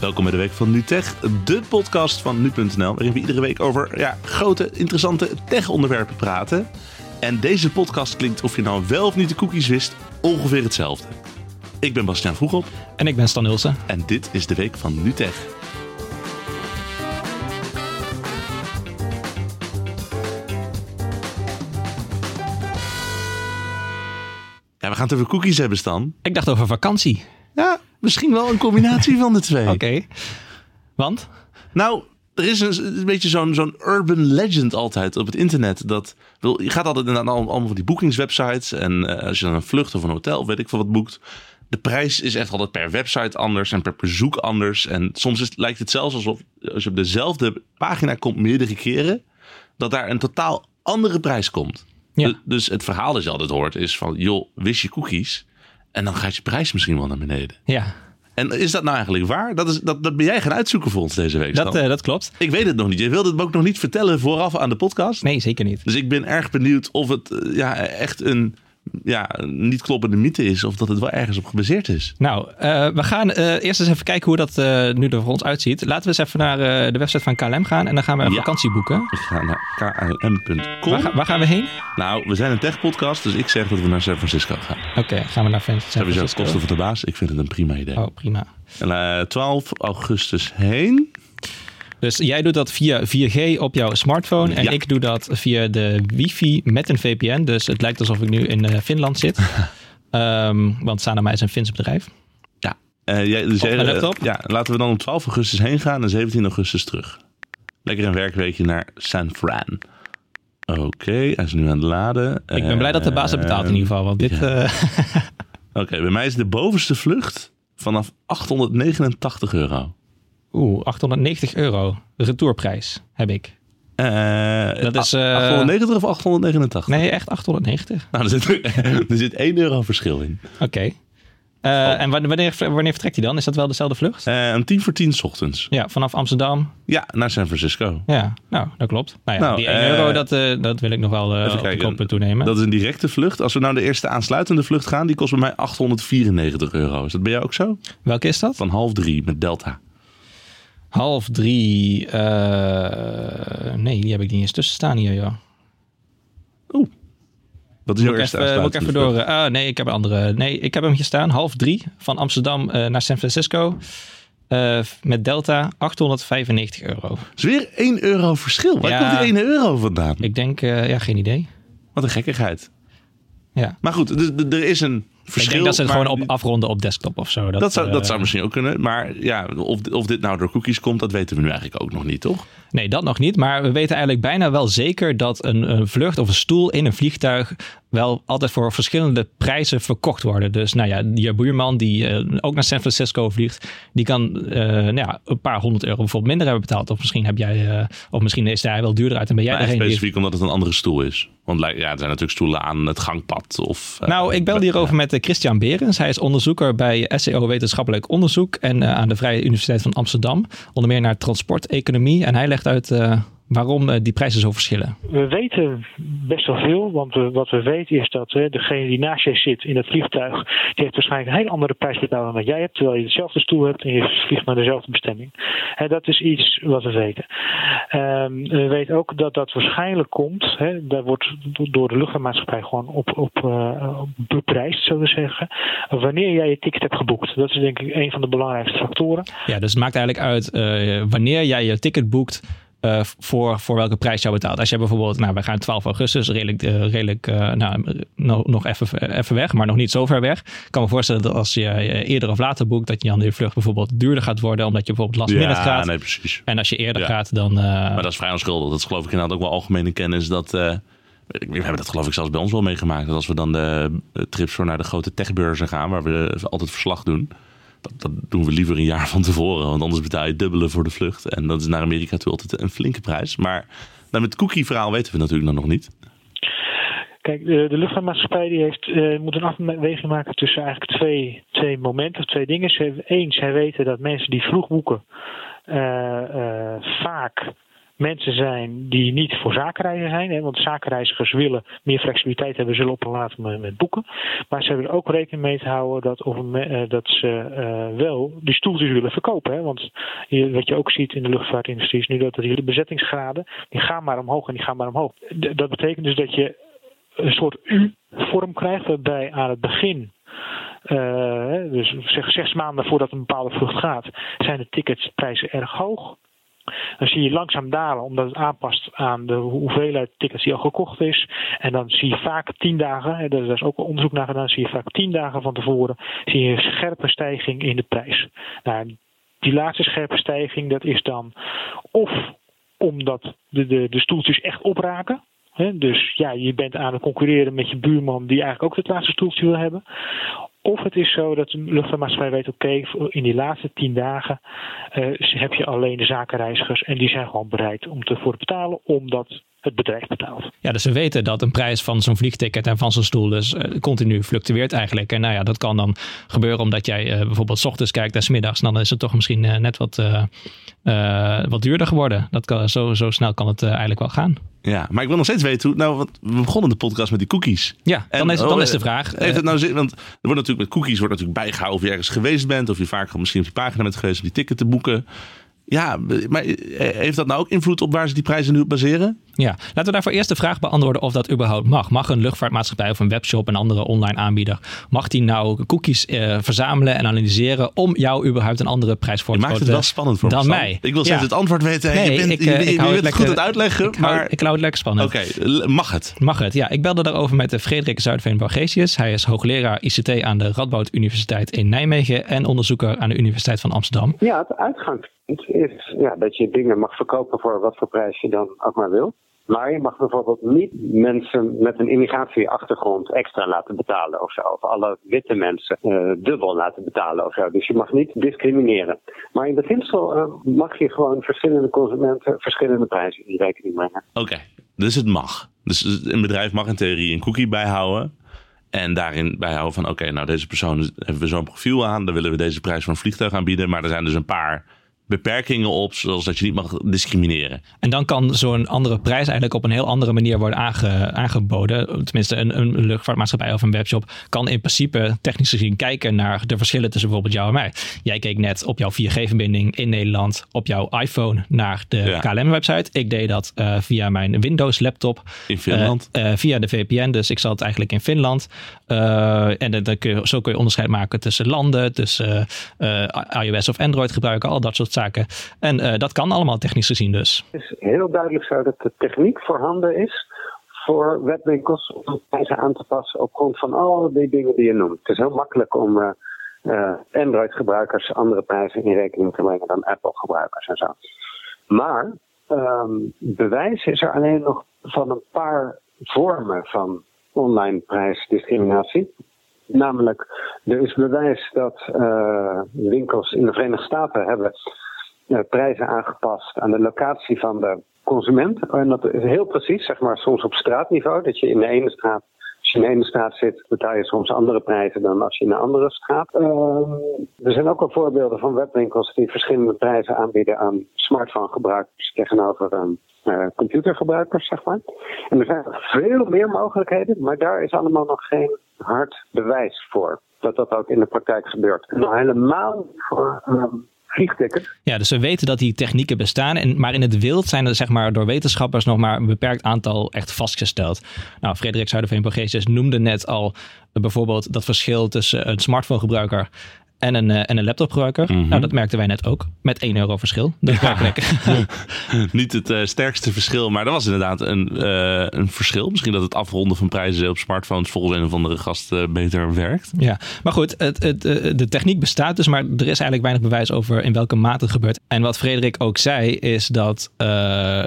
Welkom bij de Week van NuTech, de podcast van nu.nl, waarin we iedere week over ja, grote, interessante tech-onderwerpen praten. En deze podcast klinkt of je nou wel of niet de cookies wist, ongeveer hetzelfde. Ik ben Bastiaan Vroegop En ik ben Stan Ulsen. en dit is de Week van NuTech. Ja, we gaan het over cookies hebben, Stan. Ik dacht over vakantie. Ja, misschien wel een combinatie van de twee. Oké. Want? Nou, er is een, een beetje zo'n zo'n urban legend altijd op het internet. Dat, wil, je gaat altijd naar allemaal van die boekingswebsites. En eh, als je dan een vlucht of een hotel of weet ik veel wat boekt. De prijs is echt altijd per website anders en per bezoek anders. En soms is, lijkt het zelfs alsof als je op dezelfde pagina komt meerdere keren. Dat daar een totaal andere prijs komt. Ja. Du- Dus het verhaal dat je altijd hoort is van... joh, wist je cookies? En dan gaat je prijs misschien wel naar beneden. Ja, En is dat nou eigenlijk waar? Dat, is, dat, dat ben jij gaan uitzoeken voor ons deze week. dat, eh, dat klopt. Ik weet het nog niet. Je wilde het me ook nog niet vertellen vooraf aan de podcast. Nee, zeker niet. Dus ik ben erg benieuwd of het eh, ja, echt een ja, niet kloppende mythe is. Of dat het wel ergens op gebaseerd is. Nou, eh, we gaan eh, eerst eens even kijken hoe dat eh, nu er voor ons uitziet. Laten we eens even naar de website van KLM gaan en dan gaan we een Ja. vakantie boeken. Ik ga naar klm.com. Waar, waar gaan we heen? Nou, we zijn een tech-podcast, dus ik zeg dat we naar San Francisco gaan. Oké, gaan we naar San San Sowieso Francisco. kosten van de baas. Ik vind het een prima idee. Oh, prima. En, eh, 12 augustus heen. Dus jij doet dat via 4G op jouw smartphone en Ja. ik doe dat via de wifi met een VPN. Dus het lijkt alsof ik nu in eh, Finland zit. Ehm, want Sanoma is een Fins bedrijf. Ja. Eh, jij, dus jij, eh, laptop? ja, laten we dan op 12 augustus heen gaan en 17 augustus terug. Lekker een werkweekje naar San Fran. Oké, hij is nu aan het laden. Ik ben blij dat de baas het betaalt in ieder geval. Want dit, ja. Oké, bij mij is de bovenste vlucht vanaf 889 euro. Oeh, 890 euro. Retourprijs heb ik. Eh, Dat is, eh, 890 of 889? Nee, echt 890. Nou, er zit, er zit 1 euro verschil in. Oké. Eh, En wanneer, wanneer, vertrekt hij dan? Is dat wel dezelfde vlucht? Eh om tien voor tien 's ochtends. Ja, vanaf Amsterdam. Ja, naar San Francisco. Ja, nou, dat klopt. Nou ja, Nou, die 1 eh, euro, dat, dat wil ik nog wel even op de toenemen. Dat is een directe vlucht. Als we nou de eerste aansluitende vlucht gaan, die kost bij mij 894 euro. Is dat bij jou ook zo? Welke is dat? Van half drie met Delta. Half drie. eh, nee, die heb ik niet eens tussen staan hier, joh. Oeh. Dat is jouw eerste even, moet ik even door. ah, nee, ik heb een andere. Nee, ik heb hem hier staan. Half drie van Amsterdam eh, naar San Francisco. Eh, met Delta 895 euro. is weer 1 euro verschil. Waar Ja. komt die 1 euro vandaan? Ik denk, ja, geen idee. Wat een gekkigheid. Ja. Maar goed, dus er is een verschil. ik denk dat ze het maar gewoon op afronden op desktop of zo. Dat, zou, dat eh, zou misschien ook kunnen. Maar ja, of, of dit nou door cookies komt, dat weten we nu eigenlijk ook nog niet, toch? Nee, dat nog niet. Maar we weten eigenlijk bijna wel zeker dat een, een vlucht of een stoel in een vliegtuig wel altijd voor verschillende prijzen verkocht worden. Dus nou ja, je buurman die eh, ook naar San Francisco vliegt, die kan eh, nou ja, een paar honderd euro bijvoorbeeld minder hebben betaald. Of misschien heb jij, of misschien is hij wel duurder uit en ben jij Maar die... specifiek omdat het een andere stoel is. Want ja, er zijn natuurlijk stoelen aan het gangpad. Of, Nou, ik belde hierover met Christian Berens. Hij is onderzoeker bij SEO Wetenschappelijk Onderzoek en eh, aan de Vrije Universiteit van Amsterdam. Onder meer naar transporteconomie. En hij legt uit eh, waarom eh, die prijzen zo verschillen. We weten best wel veel, want we- wat we weten is dat hè, degene die naast je zit in het vliegtuig, die heeft waarschijnlijk een hele andere prijs betaald dan wat jij hebt, terwijl je dezelfde stoel hebt en je vliegt naar dezelfde bestemming. En dat is iets wat we weten. Ehm, we weten ook dat dat waarschijnlijk komt, hè, daar wordt door de luchtvaartmaatschappij gewoon op, op, eh, op beprijsd, zullen we zeggen, wanneer jij je ticket hebt geboekt. Dat is denk ik een van de belangrijkste factoren. Ja, dus het maakt eigenlijk uit eh, wanneer jij je ticket boekt. Eh, voor, voor welke prijs jou betaalt. Als je bijvoorbeeld, nou, we gaan 12 augustus, redelijk, eh, redelijk eh, nou, no- nog even, even weg, maar nog niet zo ver weg. Ik kan me voorstellen dat als je eerder of later boekt, dat je dan de vlucht bijvoorbeeld duurder gaat worden, omdat je bijvoorbeeld last minute ja, gaat. nee, precies. En als je eerder Ja. gaat, dan. Maar dat is vrij onschuldig. Dat is geloof ik inderdaad ook wel algemene kennis. Dat, we hebben dat geloof ik zelfs bij ons wel meegemaakt. Dat als we dan de trips voor naar de grote techbeurzen gaan, waar we altijd verslag doen. Dat, doen we liever een jaar van tevoren. Want anders betaal je dubbele voor de vlucht. En dat is naar Amerika toe altijd een flinke prijs. Maar met het cookie-verhaal weten we natuurlijk nog niet. Kijk, de, luchtvaartmaatschappij heeft, eh, moet een afweging maken tussen eigenlijk twee, twee momenten twee dingen. Één, zij weten dat mensen die vroeg boeken eh, eh, vaak mensen zijn die niet voor zakenreizen zijn. Hè, want zakenreizigers willen meer flexibiliteit hebben, zullen op een later moment boeken. Maar ze hebben er ook rekening mee te houden dat, of, uh, dat ze uh, wel die stoeltjes willen verkopen. Hè. Want wat je ook ziet in de luchtvaartindustrie is nu dat de bezettingsgraden, die gaan maar omhoog en die gaan maar omhoog. Dat betekent dus dat je een soort U-vorm krijgt, waarbij aan het begin uh, dus zeg zes maanden voordat een bepaalde vlucht gaat, zijn de ticketprijzen erg hoog. Dan zie je langzaam dalen, omdat het aanpast aan de hoeveelheid tickets die al gekocht is. En dan zie je vaak tien dagen, daar is ook onderzoek naar gedaan, zie je vaak tien dagen van tevoren zie je een scherpe stijging in de prijs. Nou, die laatste scherpe stijging, dat is dan of omdat de, de, de stoeltjes echt opraken. dus ja, je bent aan het concurreren met je buurman die eigenlijk ook het laatste stoeltje wil hebben. Of het is zo dat de luchtvaartmaatschappij weet, oké, in die laatste tien dagen uh, heb je alleen de zakenreizigers en die zijn gewoon bereid om ervoor te betalen, omdat het bedrijf betaalt. Ja, dus ze weten dat een prijs van zo'n vliegticket en van zo'n stoel dus uh, continu fluctueert eigenlijk. En nou ja, dat kan dan gebeuren omdat jij uh, bijvoorbeeld s ochtends kijkt en s middags. Dan is het toch misschien uh, net wat, wat duurder geworden. Dat kan, zo, zo snel kan het eigenlijk wel gaan. Ja, maar ik wil nog steeds weten hoe. Nou, want we begonnen de podcast met die cookies. Ja, dan, is, dan is de vraag. Heeft het nou zin? Want er wordt natuurlijk met cookies wordt natuurlijk bijgehouden of je ergens geweest bent. Of je vaak misschien op die pagina bent geweest om die ticket te boeken. Ja, maar heeft dat nou ook invloed op waar ze die prijzen nu op baseren? Ja, laten we daarvoor eerst de vraag beantwoorden of dat überhaupt mag. Mag een luchtvaartmaatschappij of een webshop, een andere online aanbieder, mag die nou cookies eh, verzamelen en analyseren om jou überhaupt een andere prijs voor te Je maakt het wel spannend voor dan mij. Ik wil ja. het antwoord weten. Nee, je bent, ik, je, je, ik het goed het uitleggen. Ik, maar... hou, ik hou het lekker spannend. Oké, okay, mag het? Mag het, ja. Ik belde daarover met Frederik Zuidveen Borgesius. Hij is hoogleraar ICT aan de Radboud Universiteit in Nijmegen en onderzoeker aan de Universiteit van Amsterdam. Ja, het uitgangspunt is ja, dat je dingen mag verkopen voor wat voor prijs je dan ook maar wil. Maar je mag bijvoorbeeld niet mensen met een immigratieachtergrond extra laten betalen of zo. Of alle witte mensen uh, dubbel laten betalen of zo. Dus je mag niet discrimineren. Maar in beginsel uh, mag je gewoon verschillende consumenten verschillende prijzen in rekening brengen. Oké, dus het mag. Dus een bedrijf mag in theorie een cookie bijhouden. En daarin bijhouden van oké, nou deze persoon hebben we zo'n profiel aan. Dan willen we deze prijs van een vliegtuig aanbieden. Maar er zijn dus een paar beperkingen op, zoals dat je niet mag discrimineren. En dan kan zo'n andere prijs eigenlijk op een heel andere manier worden aange, aangeboden. Tenminste, een, een luchtvaartmaatschappij of een webshop kan in principe technisch gezien kijken naar de verschillen tussen bijvoorbeeld jou en mij. Jij keek net op jouw 4G-verbinding in Nederland op jouw iPhone naar de ja. KLM-website. Ik deed dat uh, via mijn Windows-laptop. In Finland? Uh, uh, via de VPN, dus ik zat eigenlijk in Finland. En dan kun je, zo kun je onderscheid maken tussen landen, tussen iOS of Android gebruiken, al dat soort zaken. En dat kan allemaal technisch gezien dus. Het is heel duidelijk zo dat de techniek voorhanden is voor webwinkels om prijzen aan te passen op grond van al die dingen die je noemt. Het is heel makkelijk om Android-gebruikers andere prijzen in rekening te brengen dan Apple-gebruikers en zo. Maar um, bewijs is er alleen nog van een paar vormen van online prijsdiscriminatie. Namelijk, er is bewijs dat uh, winkels in de Verenigde Staten hebben uh, prijzen aangepast aan de locatie van de consument. En dat is heel precies, zeg maar, soms op straatniveau. Dat je in de ene straat, als je in de ene straat zit, betaal je soms andere prijzen dan als je in een andere straat. Uh, er zijn ook al voorbeelden van webwinkels die verschillende prijzen aanbieden aan smartphonegebruikers tegenover um, uh, computergebruikers, zeg maar. En er zijn veel meer mogelijkheden, maar daar is allemaal nog geen hard bewijs voor dat dat ook in de praktijk gebeurt. En nog helemaal voor um, vliegtickets. Ja, dus we weten dat die technieken bestaan, en, maar in het wild zijn er zeg maar, door wetenschappers nog maar een beperkt aantal echt vastgesteld. Nou, Frederik Zuiderveen-Borgesius noemde net al bijvoorbeeld dat verschil tussen een smartphonegebruiker en een, uh, en een laptopgebruiker. Mm -hmm. Nou, dat merkten wij net ook. Met 1 euro verschil. Dat ja. Niet het uh, sterkste verschil, maar dat was inderdaad een, uh, een verschil. Misschien dat het afronden van prijzen op smartphones volgens een of andere gast beter werkt. Ja, maar goed, het, het, de techniek bestaat dus, maar er is eigenlijk weinig bewijs over in welke mate het gebeurt. En wat Frederik ook zei, is dat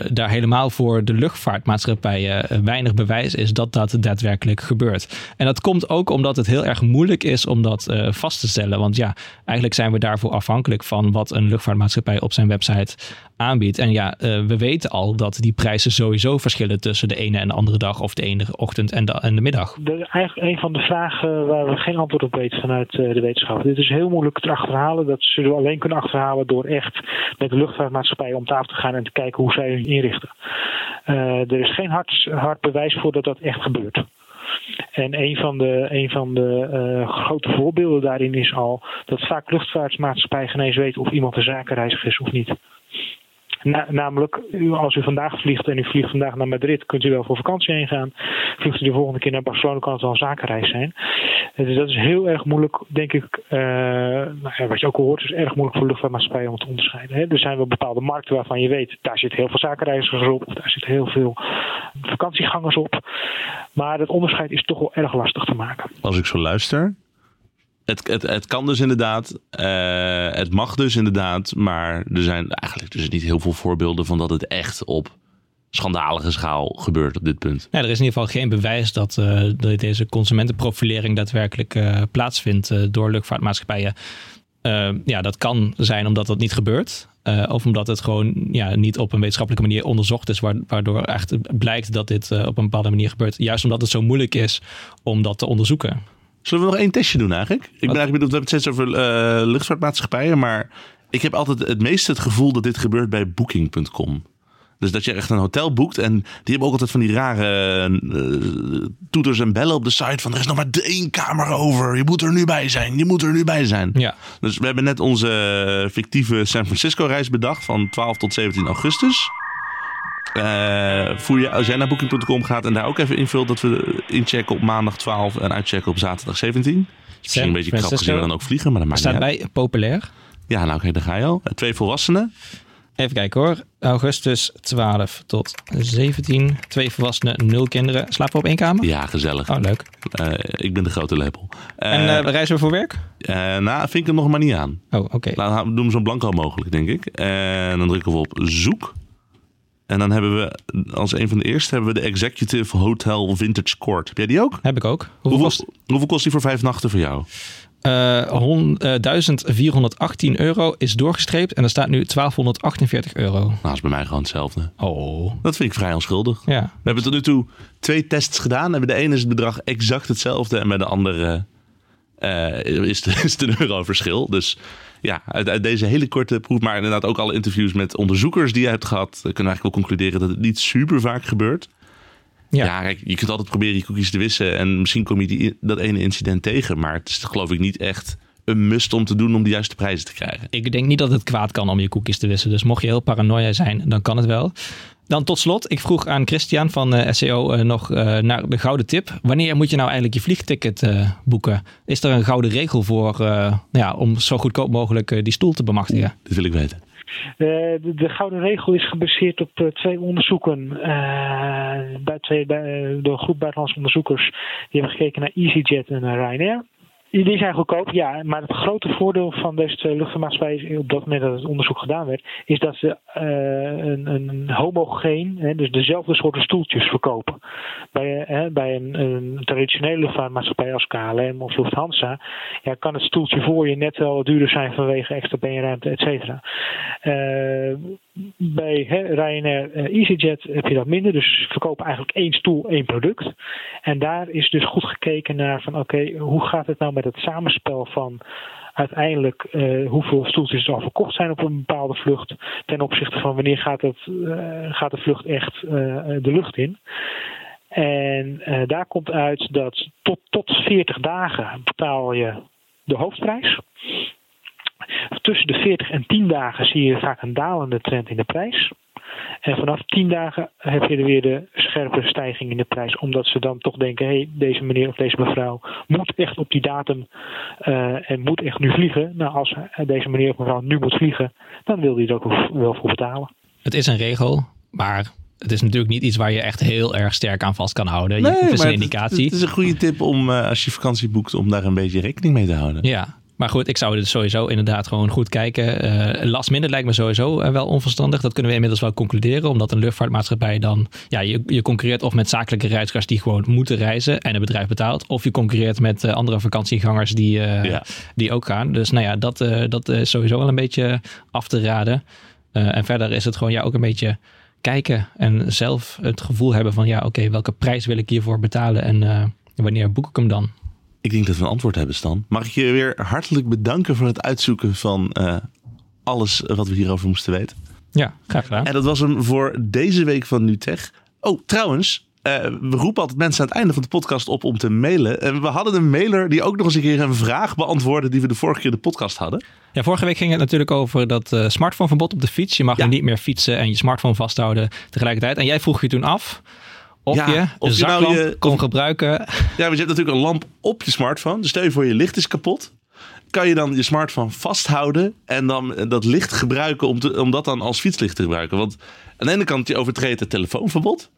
daar helemaal voor de luchtvaartmaatschappijen weinig bewijs is dat dat daadwerkelijk gebeurt. En dat komt ook omdat het heel erg moeilijk is om dat vast te stellen. Want ja, eigenlijk zijn we daarvoor afhankelijk van wat een luchtvaartmaatschappij op zijn website aanbiedt. En ja, uh, we weten al dat die prijzen sowieso verschillen tussen de ene en de andere dag of de ene ochtend en de, en de middag. Eigenlijk een van de vragen waar we geen antwoord op weten vanuit uh, de wetenschap. Dit is heel moeilijk te achterhalen. Dat zullen we alleen kunnen achterhalen door echt met de luchtvaartmaatschappij om tafel te gaan en te kijken hoe zij hun inrichten. Uh, er is geen hard, hard bewijs voor dat dat echt gebeurt. En een van de, van de uh, grote voorbeelden daarin is al dat vaak luchtvaartmaatschappijen geen eens weten of iemand een zakenreiziger is of niet. Na, namelijk, als u vandaag vliegt en u vliegt vandaag naar Madrid, kunt u wel voor vakantie heen gaan. Vliegt u de volgende keer naar Barcelona, kan het wel een zakenreis zijn. Dus dat is heel erg moeilijk, denk ik. Uh, nou ja, wat je ook hoort, is erg moeilijk voor luchtvaartmaatschappijen om te onderscheiden. Hè. Er zijn wel bepaalde markten waarvan je weet, daar zit heel veel zakenreizigers op, daar zit heel veel vakantiegangers op. Maar dat onderscheid is toch wel erg lastig te maken. Als ik zo luister, het, het, het kan dus inderdaad. Uh, het mag dus inderdaad. Maar er zijn eigenlijk dus niet heel veel voorbeelden van dat het echt op schandalige schaal gebeurt op dit punt. Ja, er is in ieder geval geen bewijs dat, uh, dat deze consumentenprofilering daadwerkelijk uh, plaatsvindt door luchtvaartmaatschappijen. ja, dat kan zijn omdat dat niet gebeurt. of omdat het gewoon ja, niet op een wetenschappelijke manier onderzocht is, waardoor echt blijkt dat dit op een bepaalde manier gebeurt. Juist omdat het zo moeilijk is om dat te onderzoeken. Zullen we nog één testje doen eigenlijk? Ik ben eigenlijk benieuwd, we hebben het steeds over uh, luchtvaartmaatschappijen, maar ik heb altijd het meeste het gevoel dat dit gebeurt bij Booking.com. Dus dat je echt een hotel boekt en die hebben ook altijd van die rare uh, toeters en bellen op de site van er is nog maar één kamer over. Je moet er nu bij zijn. Je moet er nu bij zijn. Ja. Dus we hebben net onze fictieve San Francisco reis bedacht van 12 tot 17 augustus. Uh, voer je, als jij naar booking.com gaat en daar ook even invult dat we inchecken op maandag 12 en uitchecken op zaterdag 17. Misschien een beetje krap gezien we dan ook vliegen, maar dat maakt staat bij populair. Ja, nou oké, daar ga je al. Twee volwassenen. Even kijken hoor. Augustus 12 tot 17. Twee volwassenen, nul kinderen. Slapen we op één kamer? Ja, gezellig. Oh, leuk. Uh, ik ben de grote lepel. Uh, en uh, reizen we voor werk? nou, vind ik hem nog maar niet aan. Oh, oké. Okay. Laten we doen zo blanco mogelijk, denk ik. En dan drukken we op zoek. En dan hebben we als een van de eerste hebben we de Executive Hotel Vintage Court. Heb jij die ook? Heb ik ook. Hoeveel, hoeveel, kost, hoeveel kost die voor vijf nachten voor jou? Uh, 1418 euro is doorgestreept en er staat nu 1248 euro. Nou, dat is bij mij gewoon hetzelfde. Oh. Dat vind ik vrij onschuldig. Ja. We hebben tot nu toe twee tests gedaan. En bij de ene is het bedrag exact hetzelfde en bij de andere uh, is, de, is de euro verschil. Dus ja, uit, uit, deze hele korte proef, maar inderdaad ook alle interviews met onderzoekers die je hebt gehad, kunnen we eigenlijk wel concluderen dat het niet super vaak gebeurt. Ja, ja kijk, je kunt altijd proberen je cookies te wissen en misschien kom je die, dat ene incident tegen, maar het is geloof ik niet echt een must om te doen om de juiste prijzen te krijgen. Ik denk niet dat het kwaad kan om je cookies te wissen, dus mocht je heel paranoia zijn, dan kan het wel. Dan tot slot, ik vroeg aan Christian van uh, SEO uh, nog uh, naar de gouden tip. Wanneer moet je nou eigenlijk je vliegticket boeken? Is er een gouden regel voor ja, om zo goedkoop mogelijk die stoel te bemachtigen? Dat wil ik weten. De, de, gouden regel is gebaseerd op twee onderzoeken. bij twee, bij, door een groep buitenlandse onderzoekers. Die hebben gekeken naar EasyJet en naar Ryanair. Die zijn goedkoop, ja. Maar het grote voordeel van deze luchtvaartmaatschappij op dat moment dat het onderzoek gedaan werd, is dat ze uh, een, een, homogeen, hè, dus dezelfde soorten stoeltjes verkopen. Bij, hè, bij een, een, traditionele luchtvaartmaatschappij als KLM of Lufthansa, ja, kan het stoeltje voor je net wel duurder zijn vanwege extra beenruimte, et cetera. Uh, bij hè, Ryanair EasyJet heb je dat minder. Dus verkopen eigenlijk één stoel, één product. En daar is dus goed gekeken naar van oké, hoe gaat het nou met het samenspel van uiteindelijk uh, hoeveel stoeltjes er al verkocht zijn op een bepaalde vlucht. Ten opzichte van wanneer gaat, het, uh, gaat de vlucht echt de lucht in. En daar komt uit dat tot, tot 40 dagen betaal je de hoofdprijs. Tussen de 40 en 10 dagen zie je vaak een dalende trend in de prijs. En vanaf 10 dagen heb je er weer de scherpe stijging in de prijs. Omdat ze dan toch denken: hé, hey, deze meneer of deze mevrouw moet echt op die datum uh, en moet echt nu vliegen. Nou, als deze meneer of mevrouw nu moet vliegen, dan wil hij er ook wel voor betalen. Het is een regel, maar het is natuurlijk niet iets waar je echt heel erg sterk aan vast kan houden. Nee, het is een indicatie. Het, het, is een goede tip om uh, als je vakantie boekt om daar een beetje rekening mee te houden. Ja, Maar goed, ik zou dus sowieso inderdaad gewoon goed kijken. Uh, last minute lijkt me sowieso uh, wel onverstandig. Dat kunnen we inmiddels wel concluderen. Omdat een luchtvaartmaatschappij dan... Ja, je, je concurreert of met zakelijke reizigers die gewoon moeten reizen en het bedrijf betaalt. Of je concurreert met uh, andere vakantiegangers die, ja. die ook gaan. Dus nou ja, dat, dat is sowieso wel een beetje af te raden. en verder is het gewoon ja, ook een beetje kijken en zelf het gevoel hebben van... Ja, oké, welke prijs wil ik hiervoor betalen en wanneer boek ik hem dan? Ik denk dat we een antwoord hebben, Stan. Mag ik je weer hartelijk bedanken voor het uitzoeken van uh, alles wat we hierover moesten weten. Ja, graag gedaan. En dat was hem voor deze week van NuTech. Oh, trouwens, uh, we roepen altijd mensen aan het einde van de podcast op om te mailen. En we hadden een mailer die ook nog eens een keer een vraag beantwoordde die we de vorige keer de podcast hadden. Ja, vorige week ging het natuurlijk over dat uh, smartphoneverbod op de fiets. Je mag ja. niet meer fietsen en je smartphone vasthouden tegelijkertijd. En jij vroeg je toen af of ja, je of je nou je kon gebruiken. Ja, maar je hebt natuurlijk een lamp op je smartphone. Dus stel je voor je licht is kapot. Kan je dan je smartphone vasthouden en dan dat licht gebruiken om, te, om dat dan als fietslicht te gebruiken? Want aan de ene kant je overtreedt het telefoonverbod.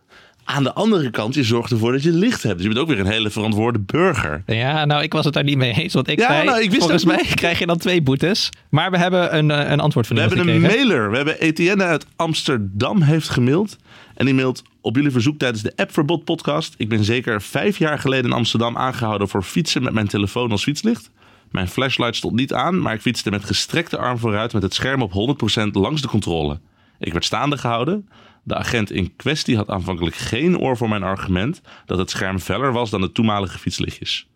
Aan de andere kant, je zorgt ervoor dat je licht hebt. Dus je bent ook weer een hele verantwoorde burger. Ja, nou, ik was het daar niet mee eens. Want ik ja, zei, nou, ik wist volgens mij krijg je dan twee boetes. Maar we hebben een, eh, een antwoord van We hebben een mailer. We hebben Etienne uit Amsterdam heeft gemaild. En die mailt op jullie verzoek tijdens de Appverbod podcast. Ik ben zeker vijf jaar geleden in Amsterdam aangehouden voor fietsen met mijn telefoon als fietslicht. Mijn flashlight stond niet aan, maar ik fietste met gestrekte arm vooruit met het scherm op 100% langs de controle. Ik werd staande gehouden. De agent in kwestie had aanvankelijk geen oor voor mijn argument dat het scherm feller was dan de toenmalige fietslichtjes.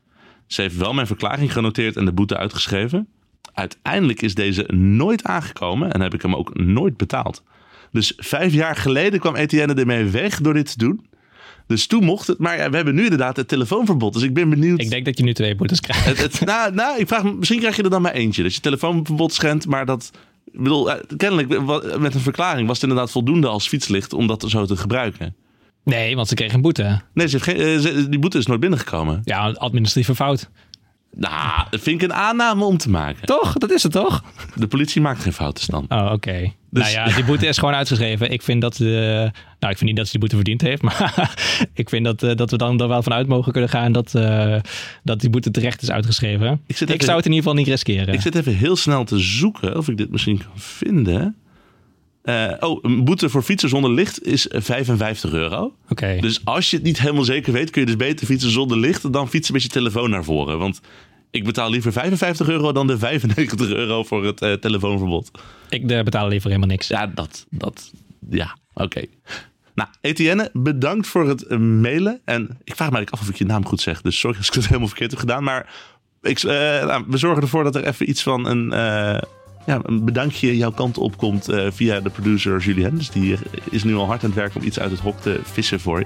Ze heeft wel mijn verklaring genoteerd en de boete uitgeschreven. Uiteindelijk is deze nooit aangekomen en heb ik hem ook nooit betaald. Dus vijf jaar geleden kwam Etienne ermee weg door dit te doen. Dus toen mocht het. Maar ja, we hebben nu inderdaad het telefoonverbod. Dus ik ben benieuwd. Ik denk dat je nu twee boetes krijgt. Het, het, nou, nou, ik vraag misschien krijg je er dan maar eentje. Dat je telefoonverbod schendt, maar dat. Ik bedoel, eh, kennelijk met een verklaring was het inderdaad voldoende als fietslicht om dat zo te gebruiken. Nee, want ze kreeg een boete. Nee, ze heeft geen, eh, die boete is nooit binnengekomen. Ja, administratieve fout. Nou, dat vind ik een aanname om te maken. Toch? Dat is het toch? De politie maakt geen fouten, Stan. Oh, oké. Dus... Nou ja, die boete is gewoon uitgeschreven. Ik vind dat... Uh, nou, ik vind niet dat ze die boete verdiend heeft. Maar ik vind dat, uh, dat we dan er wel vanuit mogen kunnen gaan dat, uh, dat die boete terecht is uitgeschreven. Ik, ik zou het in ieder geval niet riskeren. Ik zit even heel snel te zoeken of ik dit misschien kan vinden. Uh, oh, een boete voor fietsen zonder licht is 55 euro. Oké. Okay. Dus als je het niet helemaal zeker weet, kun je dus beter fietsen zonder licht dan fietsen met je telefoon naar voren. Want ik betaal liever 55 euro dan de 95 euro voor het uh, telefoonverbod. Ik uh, betaal liever helemaal niks. Ja, dat, dat, ja, oké. Nou, Etienne, bedankt voor het mailen. En ik vraag me eigenlijk af of ik je naam goed zeg. Dus sorry als ik het helemaal verkeerd heb gedaan. Maar ik, nou, we zorgen ervoor dat er even iets van een ja, een bedankje jouw kant op komt uh, via de producer Julien. Dus die is nu al hard aan het werk om iets uit het hok te vissen voor je.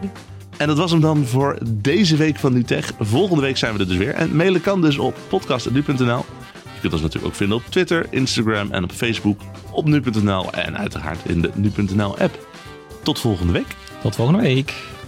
En dat was hem dan voor deze week van NuTech. Volgende week zijn we er dus weer. En mailen kan dus op podcast.nu.nl. Je kunt ons natuurlijk ook vinden op Twitter, Instagram en op Facebook. Op nu.nl en uiteraard in de nu.nl app. Tot volgende week. Tot volgende week.